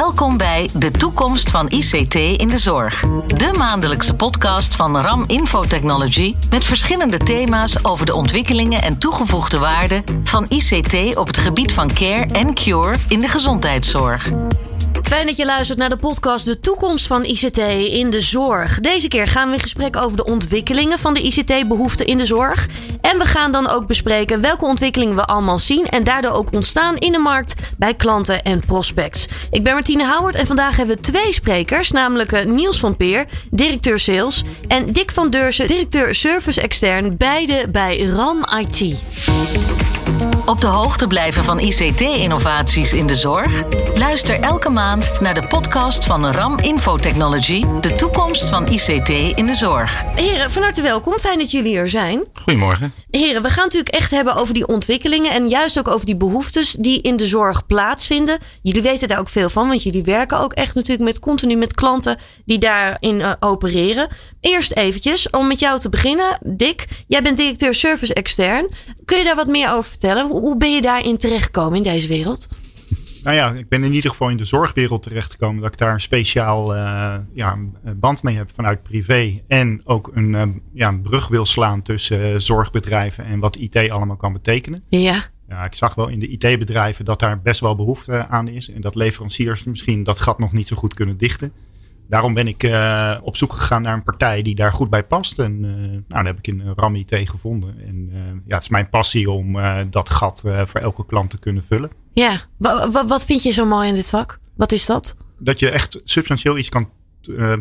Welkom bij De Toekomst van ICT in de Zorg. De maandelijkse podcast van RAM Infotechnology met verschillende thema's over de ontwikkelingen en toegevoegde waarde van ICT op het gebied van care en cure in de gezondheidszorg. Fijn dat je luistert naar de podcast De Toekomst van ICT in de Zorg. Deze keer gaan we in gesprek over de ontwikkelingen van de ICT-behoeften in de zorg. En we gaan dan ook bespreken welke ontwikkelingen we allemaal zien en daardoor ook ontstaan in de markt bij klanten en prospects. Ik ben Martine Howard en vandaag hebben we twee sprekers, namelijk eh, Niels van Peer, directeur sales, en Dick van Deursen, directeur service extern, beide bij RAM IT. Op de hoogte blijven van ICT-innovaties in de zorg? Luister elke maand naar de podcast van RAM Infotechnology, de toekomst van ICT in de zorg. Heren, van harte welkom. Fijn dat jullie er zijn. Goedemorgen. Heren, we gaan natuurlijk echt hebben over die ontwikkelingen en juist ook over die behoeftes die in de zorg plaatsvinden. Jullie weten daar ook veel van, want jullie werken ook echt natuurlijk met continu met klanten die daarin uh, opereren. Eerst eventjes, om met jou te beginnen. Dick, jij bent directeur service extern. Kun je daar wat meer over vertellen? Hoe ben je daarin terechtgekomen in deze wereld? Nou ja, ik ben in ieder geval in de zorgwereld terechtgekomen. Dat ik daar een speciaal uh, ja, band mee heb vanuit privé. En ook een, uh, ja, een brug wil slaan tussen uh, zorgbedrijven en wat IT allemaal kan betekenen. Ja. Ja, ik zag wel in de IT-bedrijven dat daar best wel behoefte aan is. En dat leveranciers misschien dat gat nog niet zo goed kunnen dichten daarom ben ik uh, op zoek gegaan naar een partij die daar goed bij past. En uh, nou, daar heb ik in RAM IT gevonden. En uh, ja, het is mijn passie om dat gat voor elke klant te kunnen vullen. Ja, wat, wat vind je zo mooi in dit vak? Wat is dat? Dat je echt substantieel iets kan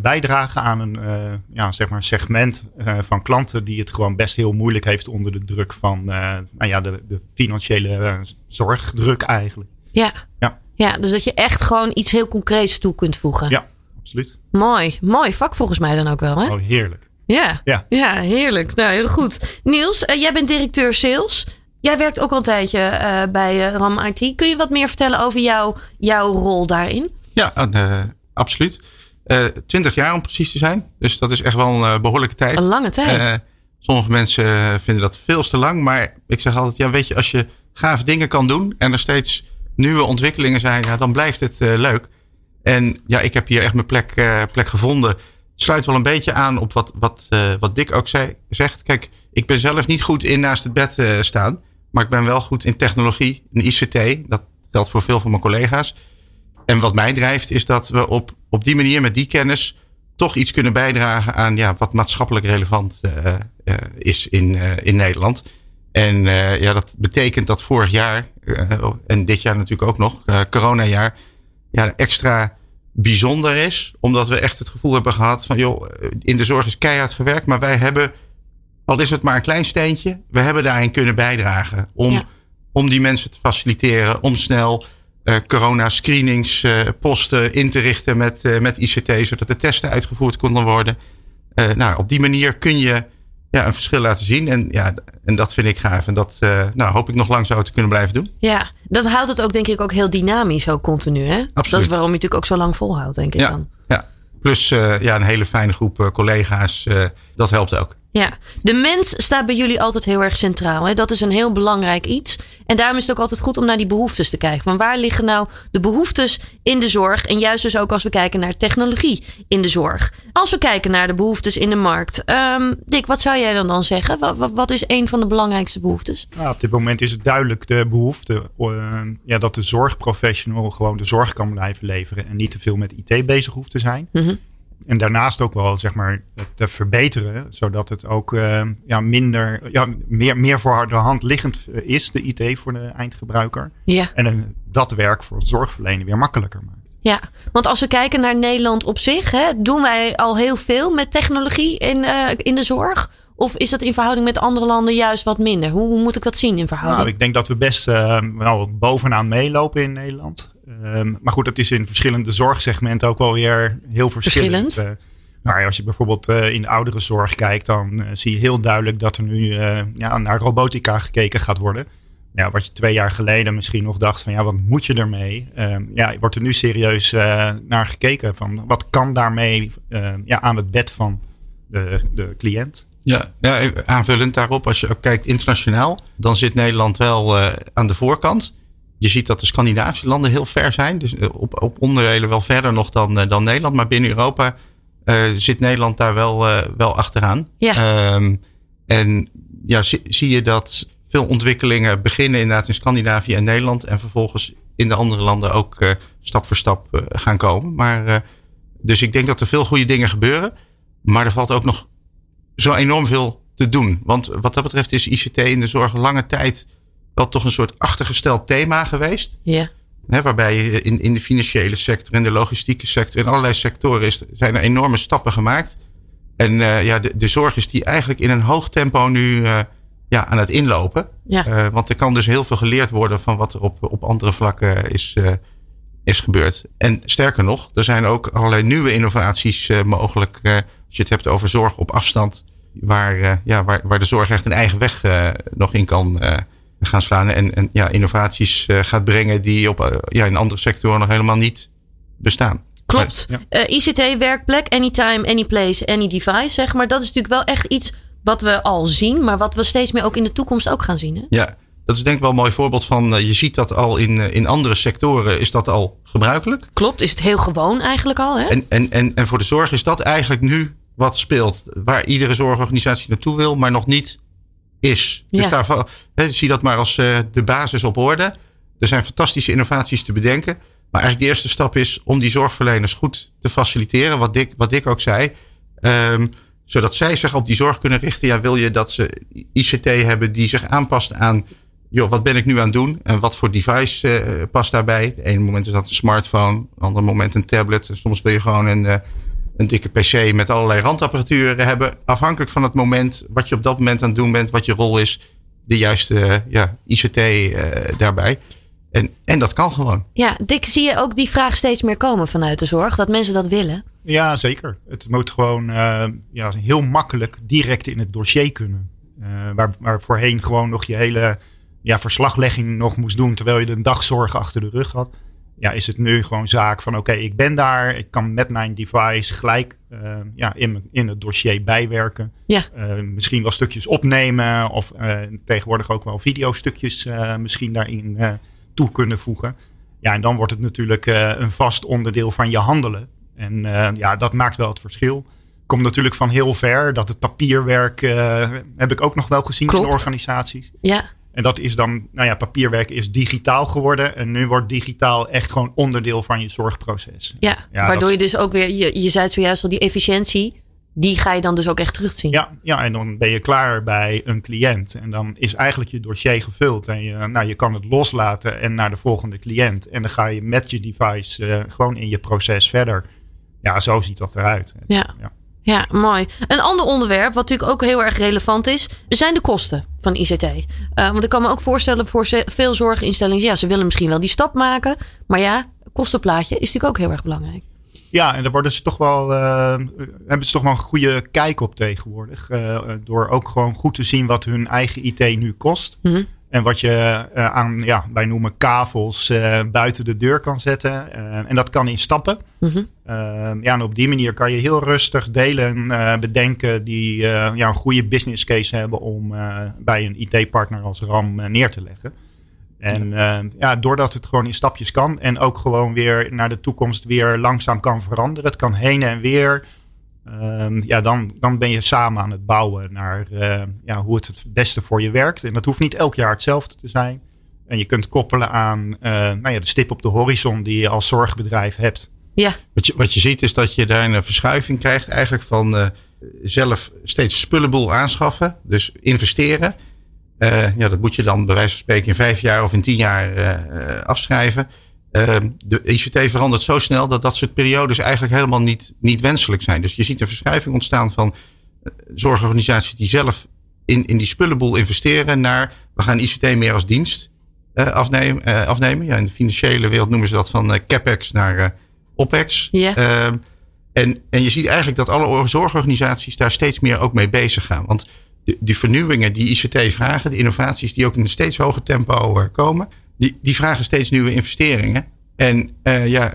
bijdragen aan een ja, zeg maar segment van klanten die het gewoon best heel moeilijk heeft onder de druk van nou ja, de, de financiële zorgdruk eigenlijk. Ja. ja. Ja, dus dat je echt gewoon iets heel concreets toe kunt voegen. Ja, absoluut. Mooi, mooi vak volgens mij dan ook wel, hè? Oh, heerlijk. Ja, ja. ja heerlijk. Nou, heel goed. Niels, jij bent directeur sales. Jij werkt ook al een tijdje uh, bij uh, RAM IT. Kun je wat meer vertellen over jou, jouw rol daarin? Ja, absoluut. Twintig jaar om precies te zijn. Dus dat is echt wel een behoorlijke tijd. Een lange tijd. sommige mensen vinden dat veel te lang. Maar ik zeg altijd, ja, weet je, als je gaaf dingen kan doen en er steeds nieuwe ontwikkelingen zijn, ja, dan blijft het leuk. En ja, ik heb hier echt mijn plek, plek gevonden. Het sluit wel een beetje aan op wat, wat, wat Dick ook zei, zegt. Kijk, ik ben zelf niet goed in naast het bed uh, staan. Maar ik ben wel goed in technologie, in ICT. Dat geldt voor veel van mijn collega's. En wat mij drijft is dat we op, op die manier met die kennis toch iets kunnen bijdragen aan ja, wat maatschappelijk relevant is in, in Nederland. En ja, dat betekent dat vorig jaar, en dit jaar natuurlijk ook nog, coronajaar, ja, extra bijzonder is. Omdat we echt het gevoel hebben gehad van, joh, in de zorg is keihard gewerkt, maar wij hebben, al is het maar een klein steentje, we hebben daarin kunnen bijdragen om, ja. om die mensen te faciliteren, om snel uh, corona screenings uh, posten in te richten met, uh, met ICT, zodat de testen uitgevoerd konden worden. nou, op die manier kun je ja, een verschil laten zien. En, ja, en dat vind ik gaaf. En dat uh, nou, hoop ik nog lang zo te kunnen blijven doen. Ja, dat houdt het ook denk ik ook heel dynamisch, ook continu. Hè? Absoluut. Dat is waarom je natuurlijk ook zo lang volhoudt, denk ik ja, dan. Ja, plus uh, ja, een hele fijne groep uh, collega's. dat helpt ook. Ja, de mens staat bij jullie altijd heel erg centraal. Hè? Dat is een heel belangrijk iets. En daarom is het ook altijd goed om naar die behoeftes te kijken. Van waar liggen nou de behoeftes in de zorg? En juist dus ook als we kijken naar technologie in de zorg. Als we kijken naar de behoeftes in de markt. Um, Dick, wat zou jij dan dan zeggen? Wat, wat, wat is een van de belangrijkste behoeftes? Nou, op dit moment is het duidelijk de behoefte uh, ja, dat de zorgprofessional gewoon de zorg kan blijven leveren. En niet te veel met IT bezig hoeft te zijn. Mm -hmm en daarnaast ook wel zeg maar te verbeteren, zodat het ook uh, ja, minder, ja, meer, meer voor de hand liggend is, de IT voor de eindgebruiker. Ja. En uh, dat werk voor het zorgverlenen weer makkelijker maakt. Ja, want als we kijken naar Nederland op zich, hè, doen wij al heel veel met technologie in, uh, in de zorg? Of is dat in verhouding met andere landen juist wat minder? Hoe, hoe moet ik dat zien in verhouding? Nou, ik denk dat we best wel bovenaan meelopen in Nederland. Um, maar goed, dat is in verschillende zorgsegmenten ook wel weer heel verschillend. verschillend? Uh, nou, als je bijvoorbeeld uh, in de oudere zorg kijkt, dan uh, zie je heel duidelijk dat er nu ja, naar robotica gekeken gaat worden. Ja, wat je twee jaar geleden misschien nog dacht van ja, wat moet je ermee? Ehm, ja, wordt er nu serieus naar gekeken van wat kan daarmee ja, aan het bed van de, de cliënt? Ja, ja, aanvullend daarop, als je ook kijkt internationaal, dan zit Nederland wel aan de voorkant. Je ziet dat de Scandinavische landen heel ver zijn. Dus op, op onderdelen wel verder nog dan, dan Nederland. Maar binnen Europa zit Nederland daar wel, wel achteraan. Ja. Ehm, en ja, zie, zie, je dat veel ontwikkelingen beginnen inderdaad in Scandinavië en Nederland. En vervolgens in de andere landen ook stap voor stap gaan komen. Maar dus ik denk dat er veel goede dingen gebeuren. Maar er valt ook nog zo enorm veel te doen. Want wat dat betreft is ICT in de zorg lange tijd wel toch een soort achtergesteld thema geweest. Ja. waarbij in, in de financiële sector, in de logistieke sector, in allerlei sectoren is, zijn er enorme stappen gemaakt. En uh, ja, de, de zorg is die eigenlijk in een hoog tempo nu uh, ja, aan het inlopen. Ja. Uh, want er kan dus heel veel geleerd worden van wat er op, op andere vlakken is, is gebeurd. En sterker nog, er zijn ook allerlei nieuwe innovaties mogelijk. als je het hebt over zorg op afstand waar, ja, waar, waar de zorg echt een eigen weg nog in kan gaan slaan. En, en ja, innovaties gaat brengen die op, ja, in andere sectoren nog helemaal niet bestaan. Klopt. Ja. ICT-werkplek, anytime, anyplace, any device, zeg maar. Dat is natuurlijk wel echt iets wat we al zien, maar wat we steeds meer ook in de toekomst ook gaan zien. Hè? Ja, dat is denk ik wel een mooi voorbeeld van. je ziet dat al in, in andere sectoren is dat al gebruikelijk. Klopt, is het heel gewoon eigenlijk al. Hè? En, en, en, en voor de zorg is dat eigenlijk nu wat speelt. Waar iedere zorgorganisatie naartoe wil, maar nog niet is. Dus Ja. daarvan, zie dat maar als uh, de basis op orde. Er zijn fantastische innovaties te bedenken. Maar eigenlijk de eerste stap is om die zorgverleners goed te faciliteren. Wat Dick, wat Dick ook zei. Um, zodat zij zich op die zorg kunnen richten. Ja, wil je dat ze ICT hebben die zich aanpast aan. Joh, wat ben ik nu aan het doen? En wat voor device uh, past daarbij? De ene moment is dat een smartphone. Een ander moment een tablet. Soms wil je gewoon een, uh, een dikke PC met allerlei randapparatuur hebben. Afhankelijk van het moment wat je op dat moment aan het doen bent. Wat je rol is. De juiste uh, ja, ICT daarbij. En, en dat kan gewoon. Ja, Dick, zie je ook die vraag steeds meer komen vanuit de zorg? Dat mensen dat willen? Ja, zeker. Het moet gewoon uh, ja, heel makkelijk direct in het dossier kunnen. Uh, waar, waar voorheen gewoon nog je hele ja, verslaglegging nog moest doen terwijl je de dagzorg achter de rug had. Ja, is het nu gewoon zaak van oké, okay, ik ben daar. Ik kan met mijn device gelijk uh, ja, in, in het dossier bijwerken. Ja. misschien wel stukjes opnemen of tegenwoordig ook wel videostukjes misschien daarin toe kunnen voegen. Ja, en dan wordt het natuurlijk een vast onderdeel van je handelen. En ja, dat maakt wel het verschil. Komt natuurlijk van heel ver. Dat het papierwerk heb ik ook nog wel gezien Klopt. in organisaties. Ja. En dat is dan, nou ja, papierwerk is digitaal geworden. En nu wordt digitaal echt gewoon onderdeel van je zorgproces. Ja, ja waardoor dat... je dus ook weer, je, je zei het zojuist al, die efficiëntie, die ga je dan dus ook echt terugzien. Ja, ja, en dan ben je klaar bij een cliënt. En dan is eigenlijk je dossier gevuld. En je, nou, je kan het loslaten en naar de volgende cliënt. En dan ga je met je device uh, gewoon in je proces verder. Ja, zo ziet dat eruit. Ja. ja. Ja, mooi. Een ander onderwerp, wat natuurlijk ook heel erg relevant is, zijn de kosten van ICT. Uh, want ik kan me ook voorstellen voor veel zorginstellingen, ja, ze willen misschien wel die stap maken. Maar ja, kostenplaatje is natuurlijk ook heel erg belangrijk. Ja, en daar worden ze toch wel, uh, hebben ze toch wel een goede kijk op tegenwoordig. Uh, door ook gewoon goed te zien wat hun eigen IT nu kost. Mm -hmm. En wat je uh, aan, ja, wij noemen kavels uh, buiten de deur kan zetten. Uh, en dat kan in stappen. Mm -hmm. ja, en op die manier kan je heel rustig delen bedenken die ja, een goede business case hebben om bij een IT-partner als RAM neer te leggen. En ja, doordat het gewoon in stapjes kan en ook gewoon weer naar de toekomst weer langzaam kan veranderen. Het kan heen en weer. Um, ja, dan, dan ben je samen aan het bouwen naar uh, ja, hoe het het beste voor je werkt. En dat hoeft niet elk jaar hetzelfde te zijn. En je kunt koppelen aan uh, nou ja, de stip op de horizon die je als zorgbedrijf hebt. Ja. Wat, je, wat je ziet is dat je daar een verschuiving krijgt eigenlijk van uh, zelf steeds spullenboel aanschaffen. Dus investeren. ja, dat moet je dan bij wijze van spreken in vijf jaar of in tien jaar afschrijven. Uh, de ICT verandert zo snel dat dat soort periodes eigenlijk helemaal niet, niet wenselijk zijn. Dus je ziet een verschuiving ontstaan van zorgorganisaties die zelf in, in die spullenboel investeren naar we gaan ICT meer als dienst uh, afnemen. Uh, afnemen. Ja, in de financiële wereld noemen ze dat van CapEx naar OPEX. Ehm, en, en je ziet eigenlijk dat alle zorgorganisaties daar steeds meer ook mee bezig gaan. Want de, die vernieuwingen die ICT vragen, de innovaties die ook in een steeds hoger tempo komen, die, die vragen steeds nieuwe investeringen. En uh, ja,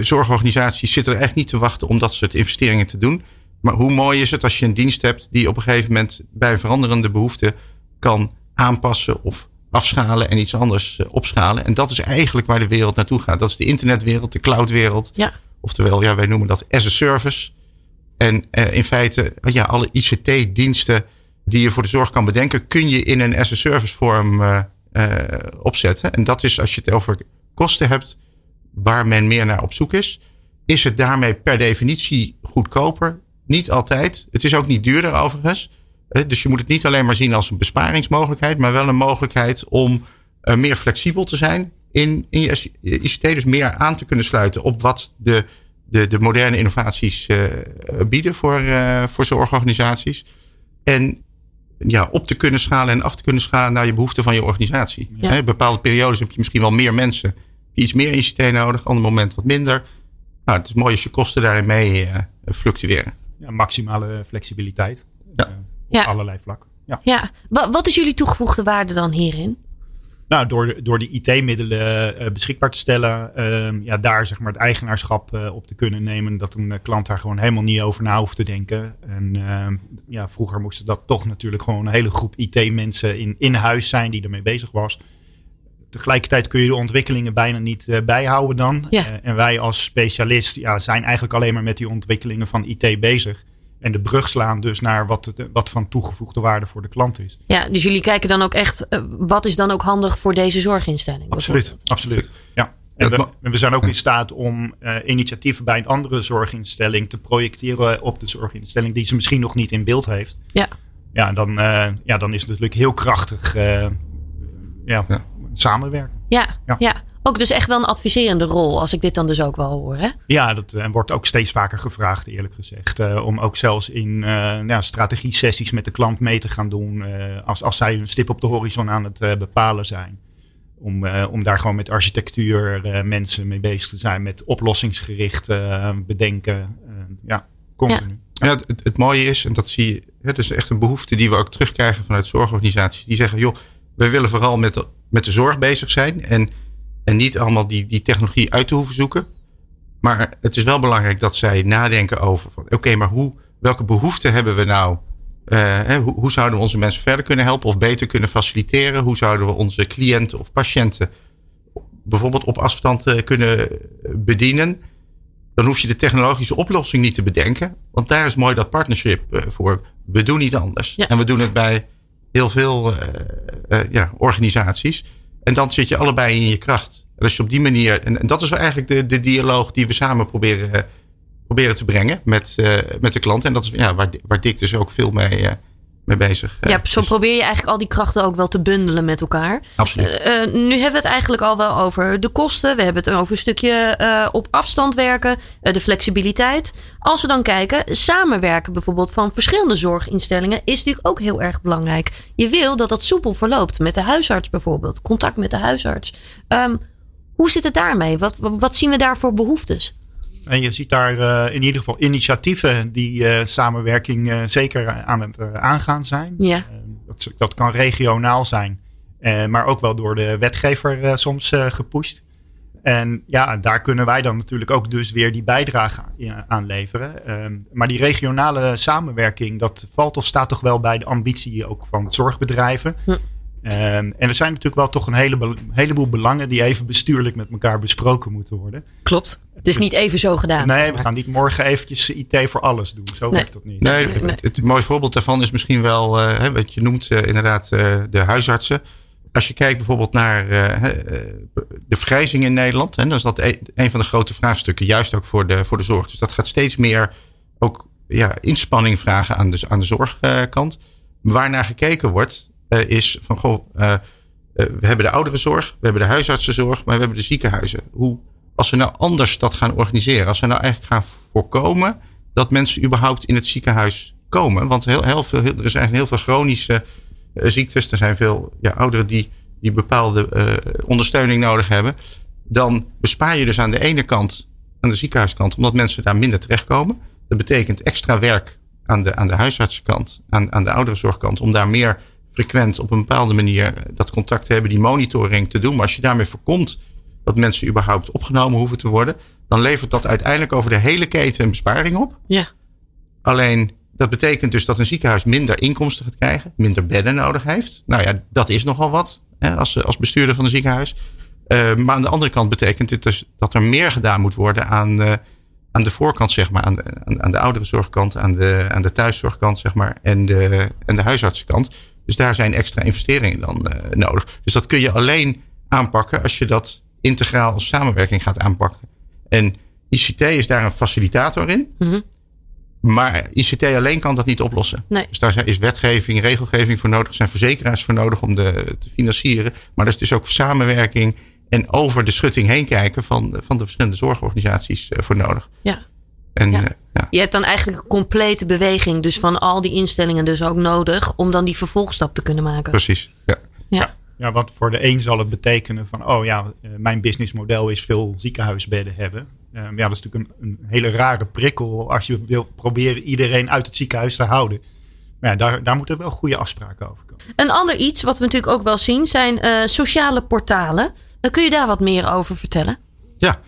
zorgorganisaties zitten er echt niet te wachten om dat soort investeringen te doen. Maar hoe mooi is het als je een dienst hebt die op een gegeven moment bij veranderende behoefte kan aanpassen of afschalen en iets anders opschalen. En dat is eigenlijk waar de wereld naartoe gaat. Dat is de internetwereld, de cloudwereld. Ja. Oftewel, ja, wij noemen dat as a service. En in feite, ja, alle ICT-diensten die je voor de zorg kan bedenken, kun je in een as a service vorm opzetten. En dat is als je het over kosten hebt, waar men meer naar op zoek is. Is het daarmee per definitie goedkoper? Niet altijd. Het is ook niet duurder overigens. Dus je moet het niet alleen maar zien als een besparingsmogelijkheid, maar wel een mogelijkheid om uh, meer flexibel te zijn in, in je ICT. Dus meer aan te kunnen sluiten op wat de, de, de moderne innovaties bieden voor, uh, voor zorgorganisaties. En ja, op te kunnen schalen en af te kunnen schalen naar je behoeften van je organisatie. Ja. Bepaalde periodes heb je misschien wel meer mensen iets meer ICT nodig, ander moment wat minder. Nou, het is mooi als je kosten daarin mee uh, fluctueren. Ja, maximale flexibiliteit. Ja. Uh, op ja. allerlei vlakken. Ja. ja. Wat is jullie toegevoegde waarde dan hierin? Nou, door, door die IT-middelen uh, beschikbaar te stellen, uh, ja, daar zeg maar het eigenaarschap uh, op te kunnen nemen. Dat een klant daar gewoon helemaal niet over na hoeft te denken. En ehm, ja, vroeger moesten dat toch natuurlijk gewoon een hele groep IT-mensen in, in huis zijn die ermee bezig was tegelijkertijd kun je de ontwikkelingen bijna niet uh, bijhouden dan. Ja. Uh, en wij als specialist ja, zijn eigenlijk alleen maar met die ontwikkelingen van IT bezig. En de brug slaan dus naar wat, wat van toegevoegde waarde voor de klant is. Ja, dus jullie kijken dan ook echt, uh, wat is dan ook handig voor deze zorginstelling? Absoluut, absoluut. Ja. En we, we, zijn ook in staat om initiatieven bij een andere zorginstelling te projecteren op de zorginstelling die ze misschien nog niet in beeld heeft. Ja. Ja, dan, ja, dan is het natuurlijk heel krachtig ja, ja samenwerken. Ja, ja, ook dus echt wel een adviserende rol, als ik dit dan dus ook wel hoor. Hè? Ja, dat en wordt ook steeds vaker gevraagd, eerlijk gezegd. Uh, om ook zelfs in uh, ja, strategie-sessies met de klant mee te gaan doen. Uh, als, als zij een stip op de horizon aan het bepalen zijn. Om, om daar gewoon met architectuur mensen mee bezig te zijn. Met oplossingsgericht bedenken. ja, continu. Ja, ja het, het, mooie is, en dat zie je, het is echt een behoefte die we ook terugkrijgen vanuit zorgorganisaties. Die zeggen, joh, we willen vooral met met de zorg bezig zijn. En, en niet allemaal die, die technologie uit te hoeven zoeken. Maar het is wel belangrijk dat zij nadenken over: oké, maar hoe, welke behoeften hebben we nou? Uh, hoe, hoe, zouden we onze mensen verder kunnen helpen of beter kunnen faciliteren? Hoe zouden we onze cliënten of patiënten bijvoorbeeld op afstand uh, kunnen bedienen? Dan hoef je de technologische oplossing niet te bedenken. Want daar is mooi dat partnership uh, voor. We doen niet anders. Ja. En we doen het bij heel veel uh, ja, organisaties. En dan zit je allebei in je kracht. En als je op die manier. En, en dat is eigenlijk de, de dialoog die we samen proberen, proberen te brengen met, met de klant. En dat is ja, waar, waar Dick dus ook veel mee mee bezig. Ja, zo dus- probeer je eigenlijk al die krachten ook wel te bundelen met elkaar. Absoluut. Uh, nu hebben we het eigenlijk al wel over de kosten. We hebben het over een stukje uh, op afstand werken, uh, de flexibiliteit. Als we dan kijken, samenwerken bijvoorbeeld van verschillende zorginstellingen is natuurlijk ook heel erg belangrijk. Je wil dat dat soepel verloopt met de huisarts bijvoorbeeld, contact met de huisarts. Um, hoe zit het daarmee? Wat, wat zien we daar voor behoeftes? En je ziet daar uh, in ieder geval initiatieven die uh, samenwerking uh, zeker aan het aangaan zijn. Ja. Dat, dat, kan regionaal zijn, maar ook wel door de wetgever soms gepusht. En ja, daar kunnen wij dan natuurlijk ook dus weer die bijdrage aan leveren. Ehm, maar die regionale samenwerking, dat valt of staat toch wel bij de ambitie ook van zorgbedrijven. Hm. Um, en er zijn natuurlijk wel toch een hele, heleboel belangen die even bestuurlijk met elkaar besproken moeten worden. Klopt. Het is niet even zo gedaan. Nee, we gaan niet morgen eventjes IT voor alles doen. Zo werkt dat niet. Nee, Het, het, mooie voorbeeld daarvan is misschien wel, uh, wat je noemt uh, inderdaad uh, de huisartsen. Als je kijkt bijvoorbeeld naar de vergrijzing in Nederland, hè, dan is dat een, een, van de grote vraagstukken, juist ook voor de, voor de zorg. Dus dat gaat steeds meer ook ja, inspanning vragen aan de, aan de zorgkant. Waarnaar gekeken wordt, uh, is van goh, uh, we hebben de ouderenzorg, we hebben de huisartsenzorg, maar we hebben de ziekenhuizen. Hoe, als we nou anders dat gaan organiseren, als we nou eigenlijk gaan voorkomen dat mensen überhaupt in het ziekenhuis komen. Want heel, heel veel, er zijn heel veel chronische ziektes, er zijn veel ja, ouderen die, die bepaalde ondersteuning nodig hebben. Dan bespaar je dus aan de ene kant, aan de ziekenhuiskant, omdat mensen daar minder terechtkomen. Dat betekent extra werk aan de, aan de huisartsenkant, aan, aan de ouderenzorgkant, om daar meer frequent op een bepaalde manier dat contact te hebben, die monitoring te doen. Maar als je daarmee voorkomt dat mensen überhaupt opgenomen hoeven te worden, dan levert dat uiteindelijk over de hele keten een besparing op. Ja. Alleen dat betekent dus dat een ziekenhuis minder inkomsten gaat krijgen, minder bedden nodig heeft. Nou ja, dat is nogal wat hè, als, als bestuurder van een ziekenhuis. Uh, maar aan de andere kant betekent dit dus dat er meer gedaan moet worden aan, uh, aan de voorkant, zeg maar. Aan de, aan, aan de ouderenzorgkant, aan de, aan de thuiszorgkant, zeg maar. En de, en de huisartsenkant. Dus daar zijn extra investeringen dan uh, nodig. Dus dat kun je alleen aanpakken als je dat integraal als samenwerking gaat aanpakken. En ICT is daar een facilitator in. Mm -hmm. Maar ICT alleen kan dat niet oplossen. Nee. Dus daar is wetgeving, regelgeving voor nodig. Er zijn verzekeraars voor nodig om de, te financieren. Maar er is dus ook samenwerking en over de schutting heen kijken van, van de verschillende zorgorganisaties voor nodig. Ja. En, Ja. uh, ja. Je hebt dan eigenlijk een complete beweging, dus van al die instellingen dus ook nodig om dan die vervolgstap te kunnen maken. Precies. Ja. Ja. Ja, want voor de een zal het betekenen van, oh ja, uh, mijn businessmodel is veel ziekenhuisbedden hebben. Uh, ja, dat is natuurlijk een, een, hele rare prikkel als je wil proberen iedereen uit het ziekenhuis te houden. Maar ja, daar, daar moeten wel goede afspraken over komen. Een ander iets wat we natuurlijk ook wel zien zijn uh, sociale portalen. Dan kun je daar wat meer over vertellen? Ja,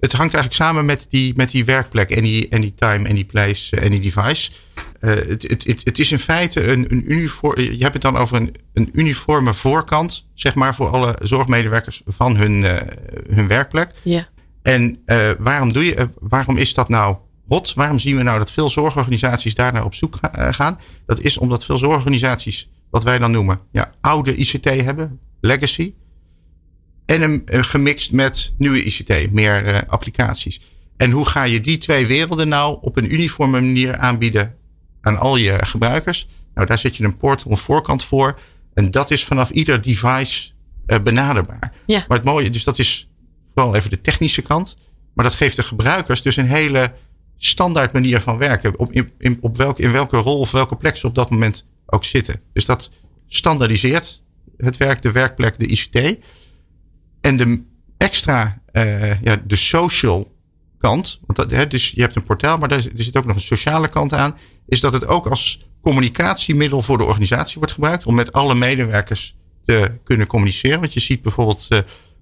het hangt eigenlijk samen met die, met die werkplek, any, anytime, any place, any device. Uh, het, het, het, het, is in feite een, een uniform. Je hebt het dan over een, een uniforme voorkant, zeg maar, voor alle zorgmedewerkers van hun, uh, hun werkplek. Ja. En uh, waarom, doe je, waarom is dat nou hot? Waarom zien we nou dat veel zorgorganisaties daar naar op zoek gaan? Dat is omdat veel zorgorganisaties, wat wij dan noemen, ja, oude ICT hebben, legacy. En hem gemixt met nieuwe ICT, meer uh, applicaties. En hoe ga je die twee werelden nou op een uniforme manier aanbieden aan al je gebruikers? Nou, daar zet je een portal, een voorkant voor. En dat is vanaf ieder device uh, benaderbaar. Ja. Maar het mooie, dus dat is vooral even de technische kant. Maar dat geeft de gebruikers dus een hele standaard manier van werken. Op, in, in, op welke, in welke rol of welke plek ze op dat moment ook zitten. Dus dat standaardiseert het werk, de werkplek, de ICT. En de extra, uh, ja, de social kant, want dat, hè, dus je hebt een portaal, maar er zit ook nog een sociale kant aan, is dat het ook als communicatiemiddel voor de organisatie wordt gebruikt om met alle medewerkers te kunnen communiceren. Want je ziet bijvoorbeeld uh,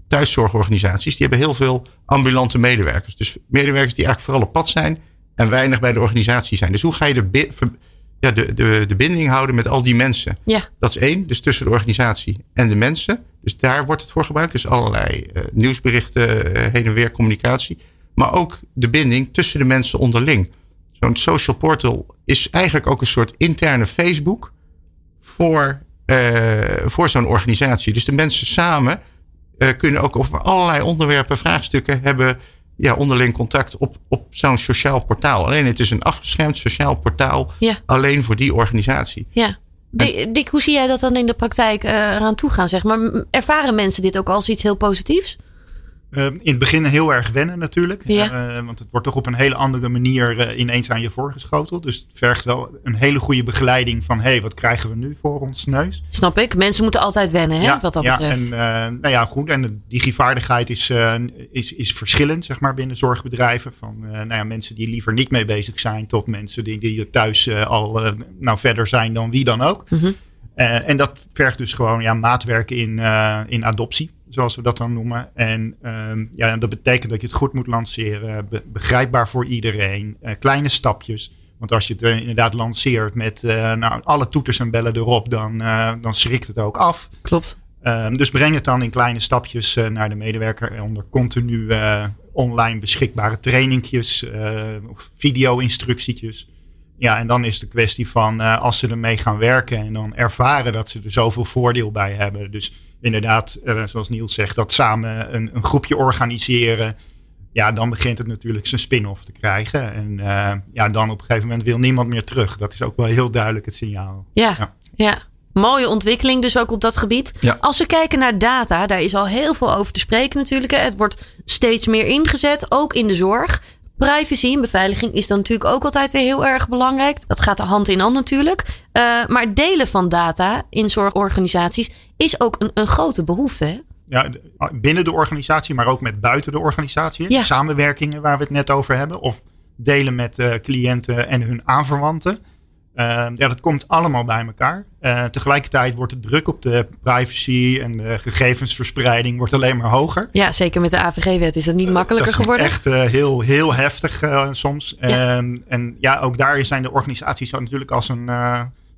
thuiszorgorganisaties, die hebben heel veel ambulante medewerkers. Dus medewerkers die eigenlijk vooral op pad zijn en weinig bij de organisatie zijn. Dus hoe ga je de, ja, de, de, de binding houden met al die mensen? Ja. Dat is één, dus tussen de organisatie en de mensen. Dus daar wordt het voor gebruikt. Dus allerlei uh, nieuwsberichten, uh, heen en weer communicatie. Maar ook de binding tussen de mensen onderling. Zo'n social portal is eigenlijk ook een soort interne Facebook voor, uh, voor zo'n organisatie. Dus de mensen samen kunnen ook over allerlei onderwerpen, vraagstukken hebben. Ja, onderling contact op, op zo'n sociaal portaal. Alleen het is een afgeschermd sociaal portaal. Ja. Alleen voor die organisatie. Ja. Dick, Dick, hoe zie jij dat dan in de praktijk uh, eraan toe gaan? Zeg maar? Ervaren mensen dit ook als iets heel positiefs? Uh, in het begin heel erg wennen natuurlijk. Ja. Uh, want het wordt toch op een hele andere manier ineens aan je voorgeschoteld. Dus het vergt wel een hele goede begeleiding van... hé, hey, wat krijgen we nu voor ons neus? Snap ik. Mensen moeten altijd wennen, hè, ja, wat dat ja, betreft. En, nou ja, goed. En de digivaardigheid is, is, is verschillend, zeg maar, binnen zorgbedrijven. Van nou ja, mensen die liever niet mee bezig zijn... tot mensen die, die thuis al nou, verder zijn dan wie dan ook. Mm -hmm. Uh, en dat vergt dus gewoon ja, maatwerk in, in adoptie, zoals we dat dan noemen. En uh, ja, dat betekent dat je het goed moet lanceren, be begrijpbaar voor iedereen, uh, kleine stapjes. Want als je het inderdaad lanceert met nou, alle toeters en bellen erop, dan, dan schrikt het ook af. Klopt. Ehm, dus breng het dan in kleine stapjes naar de medewerker onder continu online beschikbare trainingjes of video-instructietjes. Ja, en dan is de kwestie van uh, als ze ermee gaan werken en dan ervaren dat ze er zoveel voordeel bij hebben. Dus inderdaad, uh, zoals Niels zegt, dat samen een, een, groepje organiseren. Ja, dan begint het natuurlijk zijn spin-off te krijgen. En uh, ja, dan op een gegeven moment wil niemand meer terug. Dat is ook wel heel duidelijk het signaal. Ja, ja. ja. Mooie ontwikkeling dus ook op dat gebied. Ja. Als we kijken naar data, daar is al heel veel over te spreken natuurlijk. Het wordt steeds meer ingezet, ook in de zorg. Privacy en beveiliging is dan natuurlijk ook altijd weer heel erg belangrijk. Dat gaat hand in hand natuurlijk. Uh, maar delen van data in zorgorganisaties is ook een, een grote behoefte. Hè? Ja, binnen de organisatie, maar ook met buiten de organisatie. Ja. Samenwerkingen waar we het net over hebben. Of delen met uh, cliënten en hun aanverwanten. Uh, ja, dat komt allemaal bij elkaar. Uh, tegelijkertijd wordt de druk op de privacy en de gegevensverspreiding wordt alleen maar hoger. Ja, zeker met de AVG-wet is dat niet makkelijker dat is geworden. Echt heel, heel heftig soms. Ja. Um, en ja, ook daar zijn de organisaties natuurlijk als een,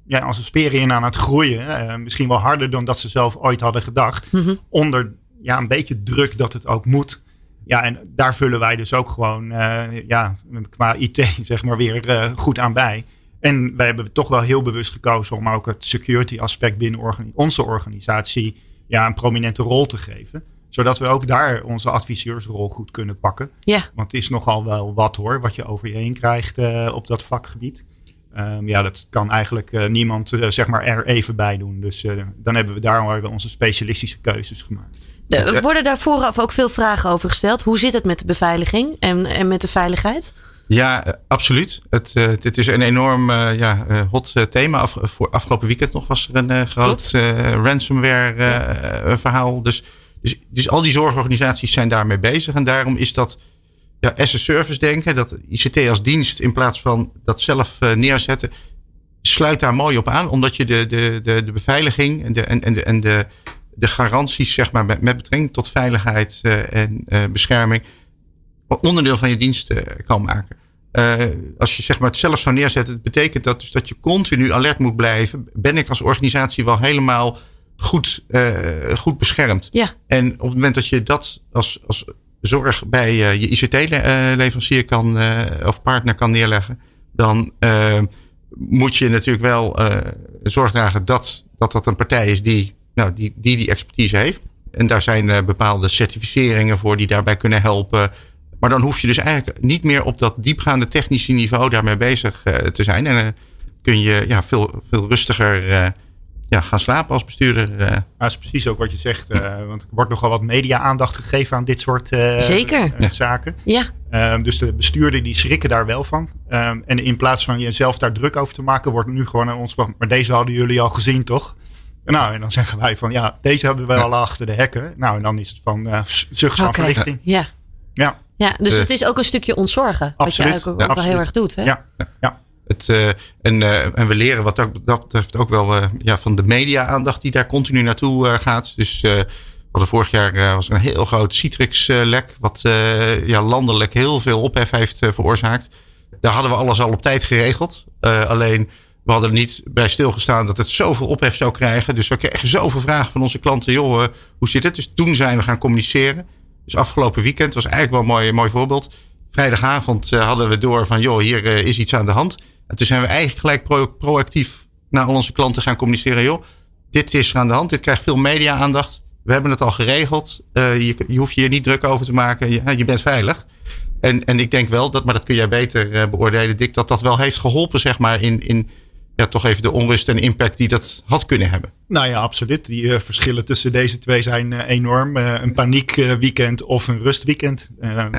ja, als een speren aan het groeien. misschien wel harder dan dat ze zelf ooit hadden gedacht. Mhm. Onder ja, een beetje druk dat het ook moet. Ja, en daar vullen wij dus ook gewoon ja, qua IT zeg maar weer goed aan bij. En wij hebben toch wel heel bewust gekozen om ook het security aspect binnen onze organisatie ja, een prominente rol te geven. Zodat we ook daar onze adviseursrol goed kunnen pakken. Ja. Want het is nogal wel wat hoor, wat je over je heen krijgt uh, op dat vakgebied. Um, ja, dat kan eigenlijk uh, niemand uh, zeg maar er even bij doen. Dus dan hebben we daar onze specialistische keuzes gemaakt. De, worden daar vooraf ook veel vragen over gesteld? Hoe zit het met de beveiliging en, en met de veiligheid? Ja, absoluut. Het, het is een enorm ja, hot thema. Af, voor afgelopen weekend nog was er een groot ransomware verhaal. Dus dus, dus al die zorgorganisaties zijn daarmee bezig. En daarom is dat ja, as a service denken, dat ICT als dienst in plaats van dat zelf uh, neerzetten, sluit daar mooi op aan. Omdat je de, de, de, de beveiliging en de, en, en de, en de, de garanties zeg maar, met, met betrekking tot veiligheid uh, en uh, bescherming onderdeel van je dienst kan maken. als je zeg maar, het zelf zou neerzetten, betekent dat dus dat je continu alert moet blijven. Ben ik als organisatie wel helemaal goed, uh, goed beschermd. Ja. En op het moment dat je dat als, als zorg bij uh, je ICT-leverancier kan uh, of partner kan neerleggen, dan moet je natuurlijk wel zorg dragen dat, dat dat een partij is die nou, die, die, die expertise heeft. En daar zijn bepaalde certificeringen voor die daarbij kunnen helpen. Maar dan hoef je dus eigenlijk niet meer op dat diepgaande technische niveau daarmee bezig te zijn. En kun je ja, veel, veel rustiger ja, gaan slapen als bestuurder. Uh. Dat is precies ook wat je zegt. Uh, want er wordt nogal wat media-aandacht gegeven aan dit soort uh, Zeker. zaken. Ja. Ehm, dus de bestuurder die schrikken daar wel van. Um, en in plaats van jezelf daar druk over te maken, wordt nu gewoon aan ons. Maar deze hadden jullie al gezien, toch? Nou, en dan zeggen wij van ja, deze hebben we al achter de hekken. Nou, en dan is het van zucht van okay. verlichting. Ja. Ja. Ja, dus het is ook een stukje ontzorgen. Absoluut. Wat je ook, ook wel heel erg doet. Hè? Ja. ja. Het, uh, en, uh, en we leren wat dat, dat betreft ook wel uh, ja, van de media-aandacht die daar continu naartoe gaat. Dus we hadden vorig jaar was een heel groot Citrix-lek, wat ja, landelijk heel veel ophef heeft veroorzaakt. Daar hadden we alles al op tijd geregeld. alleen we hadden er niet bij stilgestaan dat het zoveel ophef zou krijgen. Dus we kregen zoveel vragen van onze klanten. Joh, hoe zit het? Dus toen zijn we gaan communiceren. Dus afgelopen weekend was eigenlijk wel een mooi, mooi voorbeeld. Vrijdagavond hadden we door van, joh, hier is iets aan de hand. En toen zijn we eigenlijk gelijk pro proactief naar al onze klanten gaan communiceren. Joh, dit is er aan de hand. Dit krijgt veel media-aandacht. We hebben het al geregeld. Uh, je, je hoeft je hier niet druk over te maken. Je, je bent veilig. En, en ik denk wel dat, maar dat kun jij beter uh, beoordelen, Dick, dat dat wel heeft geholpen, zeg maar, in, in ja, toch even de onrust en impact die dat had kunnen hebben. Nou ja, absoluut. Die uh, verschillen tussen deze twee zijn uh, enorm. Uh, een paniekweekend of een rustweekend.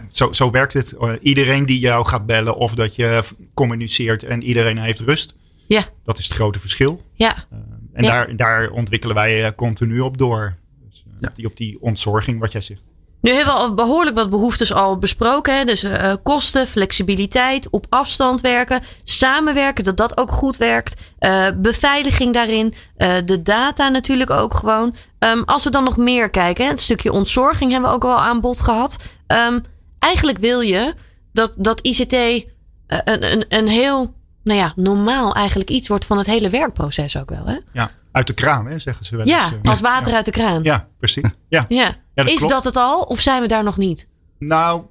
zo, zo werkt het. iedereen die jou gaat bellen of dat je communiceert en iedereen heeft rust. Ja. Dat is het grote verschil. Ja. en Ja. Daar, daar ontwikkelen wij continu op door. Dus, Ja. die, op die ontzorging, wat jij zegt. Nu hebben we al behoorlijk wat behoeftes al besproken. Hè? Dus eh, kosten, flexibiliteit, op afstand werken, samenwerken, dat dat ook goed werkt. Eh, beveiliging daarin, eh, de data natuurlijk ook gewoon. Ehm, als we dan nog meer kijken, hè, het stukje ontzorging hebben we ook al aan bod gehad. Ehm, eigenlijk wil je dat, dat ICT een, een, een heel, nou ja, normaal eigenlijk iets wordt van het hele werkproces ook wel. Hè? Ja, uit de kraan, hè, zeggen ze wel Ja, eens. eh. als water uit de kraan. Ja, precies. Ja. Ja. Ja, dat Is klopt. dat het al of zijn we daar nog niet? Nou,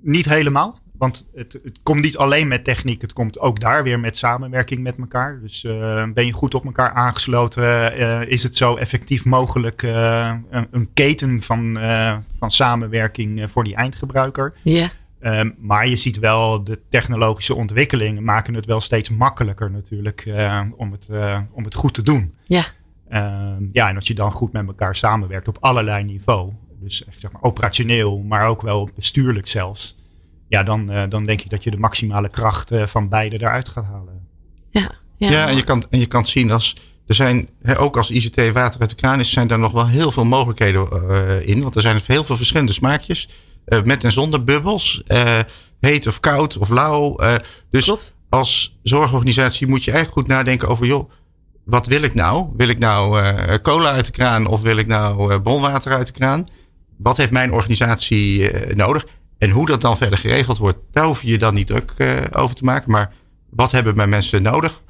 niet helemaal. Want het, het komt niet alleen met techniek. Het komt ook daar weer met samenwerking met elkaar. Dus eh, ben je goed op elkaar aangesloten? eh, is het zo effectief mogelijk een, een keten van, van samenwerking voor die eindgebruiker? Ja. Ehm, maar je ziet wel, de technologische ontwikkelingen maken het wel steeds makkelijker natuurlijk eh, om, het, eh, om het goed te doen. Ja. Ehm, ja, en als je dan goed met elkaar samenwerkt op allerlei niveau, dus echt, zeg maar operationeel, maar ook wel bestuurlijk zelfs, ja, dan, eh, dan denk ik dat je de maximale kracht eh, van beide eruit gaat halen. Ja. Ja. Ja, en je kan, en je kan het zien als. Er zijn, hè, ook als ICT water uit de kraan is, zijn daar nog wel heel veel mogelijkheden eh, in. Want er zijn heel veel verschillende smaakjes. Eh, met en zonder bubbels. eh, heet of koud of lauw. eh, dus Klopt. als zorgorganisatie moet je eigenlijk goed nadenken over, joh, wat wil ik nou? Wil ik nou cola uit de kraan of wil ik nou bronwater uit de kraan? Wat heeft mijn organisatie nodig? En hoe dat dan verder geregeld wordt, daar hoef je je dan niet druk eh, over te maken. Maar wat hebben mijn mensen nodig?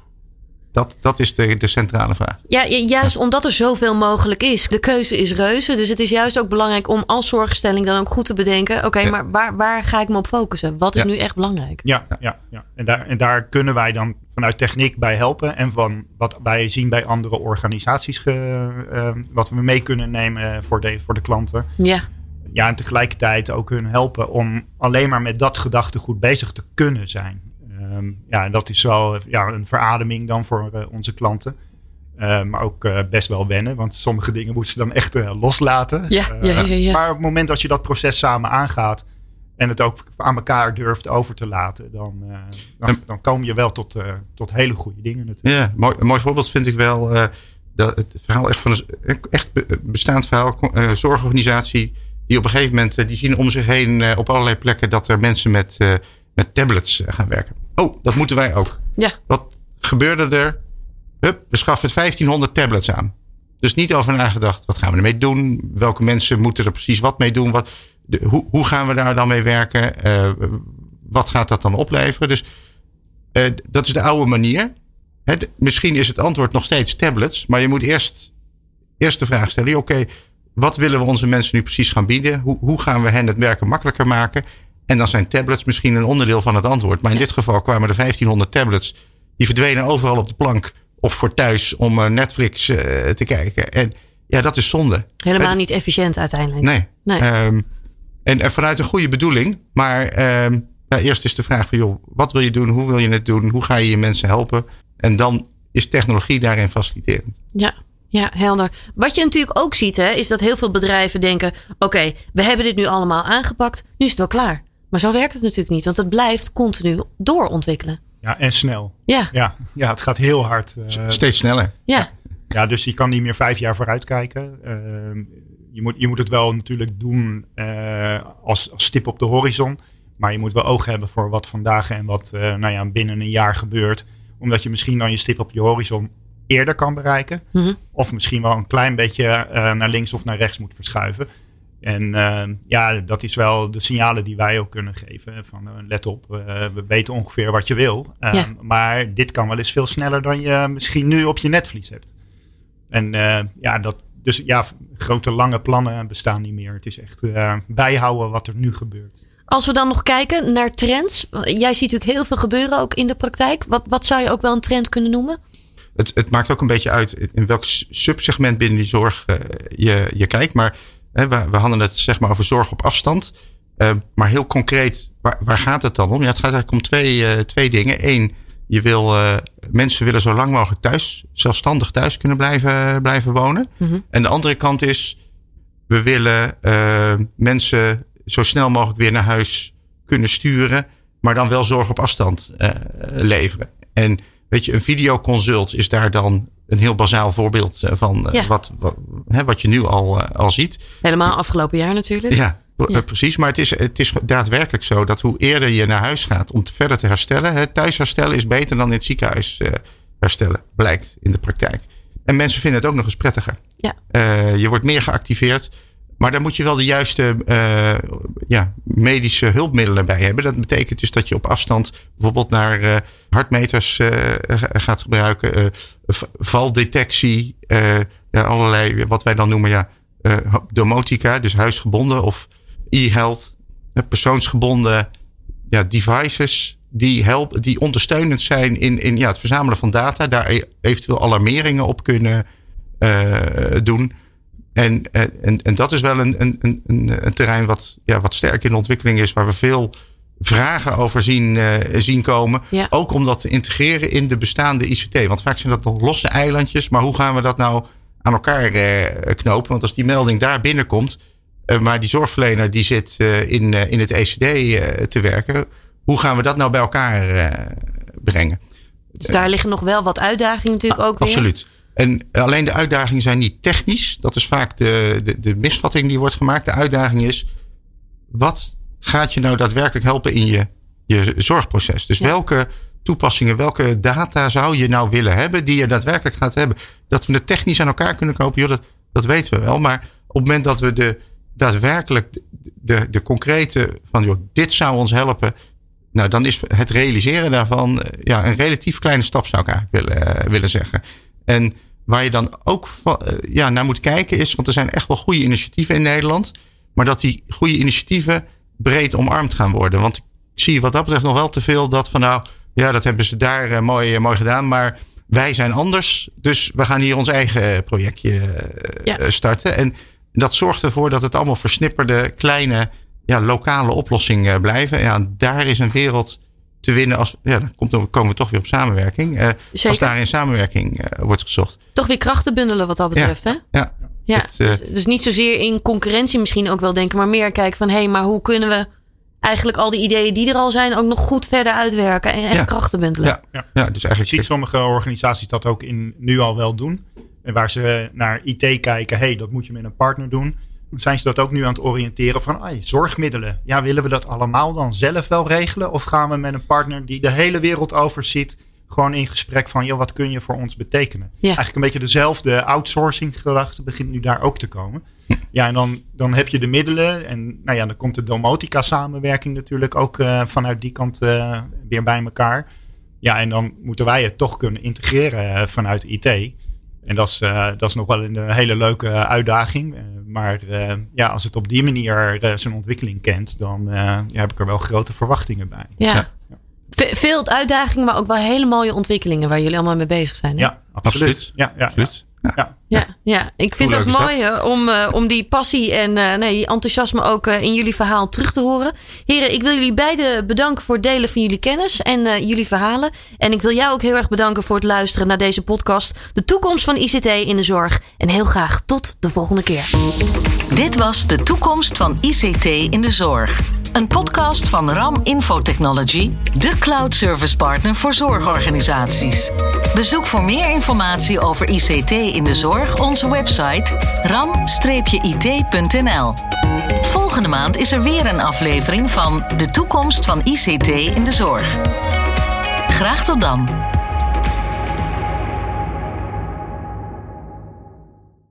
Dat, dat is de, de centrale vraag. Ja, juist omdat er zoveel mogelijk is. De keuze is reuze. Dus het is juist ook belangrijk om als zorgstelling dan ook goed te bedenken. Oké, maar waar, waar ga ik me op focussen? Wat is nu echt belangrijk? Ja, ja, ja. En, daar, en daar kunnen wij dan vanuit techniek bij helpen. En van wat wij zien bij andere organisaties, uh, wat we mee kunnen nemen voor de, voor de klanten. Ja. Ja, en tegelijkertijd ook hun helpen om alleen maar met dat gedachtegoed bezig te kunnen zijn. Um, ja, dat is wel ja, een verademing dan voor uh, onze klanten. Uh, maar ook uh, best wel wennen, want sommige dingen moeten ze dan echt loslaten. Ja, ja, ja, ja, Maar op het moment dat je dat proces samen aangaat en het ook aan elkaar durft over te laten, dan, dan, dan, kom je wel tot, tot hele goede dingen natuurlijk. Ja, mooi, een mooi voorbeeld vind ik wel dat het verhaal echt van een echt bestaand verhaal, zorgorganisatie, die op een gegeven moment, die zien om zich heen op allerlei plekken dat er mensen met, met tablets gaan werken. Oh, dat moeten wij ook. Ja. Wat gebeurde er? Hup, we schaffen 1500 tablets aan. Dus niet over nagedacht. Wat gaan we ermee doen? Welke mensen moeten er precies wat mee doen? Wat, de, hoe, hoe gaan we daar dan mee werken? Uh, wat gaat dat dan opleveren? Dus uh, dat is de oude manier. He, misschien is het antwoord nog steeds tablets. Maar je moet eerst, eerst de vraag stellen. Oké, okay, wat willen we onze mensen nu precies gaan bieden? Hoe, hoe gaan we hen het werken makkelijker maken? En dan zijn tablets misschien een onderdeel van het antwoord. Maar in dit geval kwamen er 1500 tablets. Die verdwenen overal op de plank. Of voor thuis om uh, Netflix uh, te kijken. En ja, dat is zonde. Helemaal niet efficiënt uiteindelijk. Nee. nee. Um, en, en, vanuit een goede bedoeling. Maar um, nou, eerst is de vraag van joh, wat wil je doen? Hoe wil je het doen? Hoe ga je je mensen helpen? En dan is technologie daarin faciliterend. Ja. Ja, helder. Wat je natuurlijk ook ziet, hè, is dat heel veel bedrijven denken: oké, we hebben dit nu allemaal aangepakt, nu is het wel klaar. Maar zo werkt het natuurlijk niet, want het blijft continu doorontwikkelen. Ja, en snel. Ja, ja, ja het gaat heel hard. Uh, Steeds sneller. Ja. ja. dus je kan niet meer vijf jaar vooruit kijken. Uh, je, moet, je moet het wel natuurlijk doen uh, als, als stip op de horizon. Maar je moet wel oog hebben voor wat vandaag en wat nou ja, binnen een jaar gebeurt. Omdat je misschien dan je stip op je horizon eerder kan bereiken. Mm -hmm. Of misschien wel een klein beetje naar links of naar rechts moet verschuiven. En uh, ja, dat is wel de signalen die wij ook kunnen geven. Van uh, let op, uh, we weten ongeveer wat je wil. Ja. Maar dit kan wel eens veel sneller dan je misschien nu op je netvlies hebt. En ja, dat, dus ja, grote lange plannen bestaan niet meer. Het is echt bijhouden wat er nu gebeurt. Als we dan nog kijken naar trends. Jij ziet natuurlijk heel veel gebeuren ook in de praktijk. Wat, wat zou je ook wel een trend kunnen noemen? Het, het maakt ook een beetje uit in welk subsegment binnen die zorg je, je kijkt. Maar we, we hadden het zeg maar over zorg op afstand. Uh, maar heel concreet, waar, waar, gaat het dan om? Ja, het gaat eigenlijk om twee, uh, twee dingen. Eén, je wil, uh, mensen willen zo lang mogelijk thuis, zelfstandig thuis kunnen blijven, blijven wonen. Mm -hmm. En de andere kant is, we willen mensen zo snel mogelijk weer naar huis kunnen sturen. Maar dan wel zorg op afstand leveren. En weet je, een videoconsult is daar dan een heel bazaal voorbeeld van ja. wat, wat, hè, wat je nu al, al ziet. Helemaal afgelopen jaar natuurlijk. Ja, ja. precies. Maar het is, het is daadwerkelijk zo dat hoe eerder je naar huis gaat om te verder te herstellen. Hè, thuis herstellen is beter dan in het ziekenhuis uh, herstellen, blijkt in de praktijk. En mensen vinden het ook nog eens prettiger. Ja. Uh, je wordt meer geactiveerd. Maar daar moet je wel de juiste uh, ja, medische hulpmiddelen bij hebben. Dat betekent dus dat je op afstand bijvoorbeeld naar hartmeters gaat gebruiken. valdetectie. Ja, allerlei, wat wij dan noemen, ja, domotica. Dus huisgebonden of e-health. persoonsgebonden ja, devices. Die, helpen, die ondersteunend zijn in, in ja, het verzamelen van data. Daar eventueel alarmeringen op kunnen doen. En, en, en dat is wel een, een, een, een terrein wat, ja, wat sterk in ontwikkeling is, waar we veel vragen over zien, uh, zien komen. Ja. Ook om dat te integreren in de bestaande ICT. Want vaak zijn dat nog losse eilandjes. Maar hoe gaan we dat nou aan elkaar uh, knopen? Want als die melding daar binnenkomt, uh, maar die zorgverlener die zit in, in het ECD te werken. Hoe gaan we dat nou bij elkaar brengen? Dus daar liggen nog wel wat uitdagingen natuurlijk ook weer. Absoluut. En alleen de uitdagingen zijn niet technisch. Dat is vaak de, de, de misvatting die wordt gemaakt. De uitdaging is, wat gaat je nou daadwerkelijk helpen in je, je zorgproces? Dus Ja. welke toepassingen, welke data zou je nou willen hebben die je daadwerkelijk gaat hebben? Dat we het technisch aan elkaar kunnen knopen, joh, dat, weten we wel. Maar op het moment dat we de, daadwerkelijk de, de, concrete van, joh, dit zou ons helpen Nou, dan is het realiseren daarvan eh, ja, een relatief kleine stap, zou ik eigenlijk willen, eh, willen zeggen. En waar je dan ook eh, ja, naar moet kijken is, want er zijn echt wel goede initiatieven in Nederland, maar dat die goede initiatieven breed omarmd gaan worden. Want ik zie wat dat betreft nog wel te veel dat van nou, ja, dat hebben ze daar uh, mooi, mooi gedaan, maar wij zijn anders, dus we gaan hier ons eigen projectje ja. starten. En dat zorgt ervoor dat het allemaal versnipperde, kleine ja, lokale oplossingen blijven. Ja, daar is een wereld te winnen. Als, ja, dan komen we toch weer op samenwerking. Uh, als daar in samenwerking uh, wordt gezocht. Toch weer krachten bundelen wat dat betreft, ja, hè? Ja. ja het, uh, dus, dus, niet zozeer in concurrentie misschien ook wel denken, maar meer kijken van hé, hey, maar hoe kunnen we eigenlijk al die ideeën die er al zijn ook nog goed verder uitwerken en echt ja. krachten bundelen? Ja, ja. ja dus eigenlijk je ziet sommige organisaties dat ook in, nu al wel doen. En waar ze naar IT kijken, hé, hey, dat moet je met een partner doen zijn ze dat ook nu aan het oriënteren van ay, zorgmiddelen. Ja, willen we dat allemaal dan zelf wel regelen? Of gaan we met een partner die de hele wereld overziet, gewoon in gesprek van, joh, wat kun je voor ons betekenen? Ja. Eigenlijk een beetje dezelfde outsourcing gedachte begint nu daar ook te komen. Ja, en dan, dan heb je de middelen en nou ja, dan komt de domotica samenwerking natuurlijk ook uh, vanuit die kant uh, weer bij elkaar. Ja, en dan moeten wij het toch kunnen integreren uh, vanuit IT. En dat is, uh, dat is nog wel een hele leuke uitdaging. Uh, maar uh, ja, als het op die manier zijn ontwikkeling kent, dan ja, heb ik er wel grote verwachtingen bij. Ja. ja. Veel uitdagingen, maar ook wel hele mooie ontwikkelingen waar jullie allemaal mee bezig zijn. Hè? Ja, absoluut. absoluut. Ja, ja, absoluut. Ja. Ja, ja, ik vind het ook mooi om, uh, om die passie en uh, nee, die enthousiasme ook uh, in jullie verhaal terug te horen. Heren, ik wil jullie beiden bedanken voor het delen van jullie kennis en jullie verhalen. En ik wil jou ook heel erg bedanken voor het luisteren naar deze podcast. De toekomst van ICT in de zorg. En heel graag tot de volgende keer. Dit was de toekomst van ICT in de zorg. Een podcast van RAM Infotechnology, de cloud service partner voor zorgorganisaties. Bezoek voor meer informatie over ICT in de zorg onze website ram-it.nl. Volgende maand is er weer een aflevering van De toekomst van ICT in de zorg. Graag tot dan.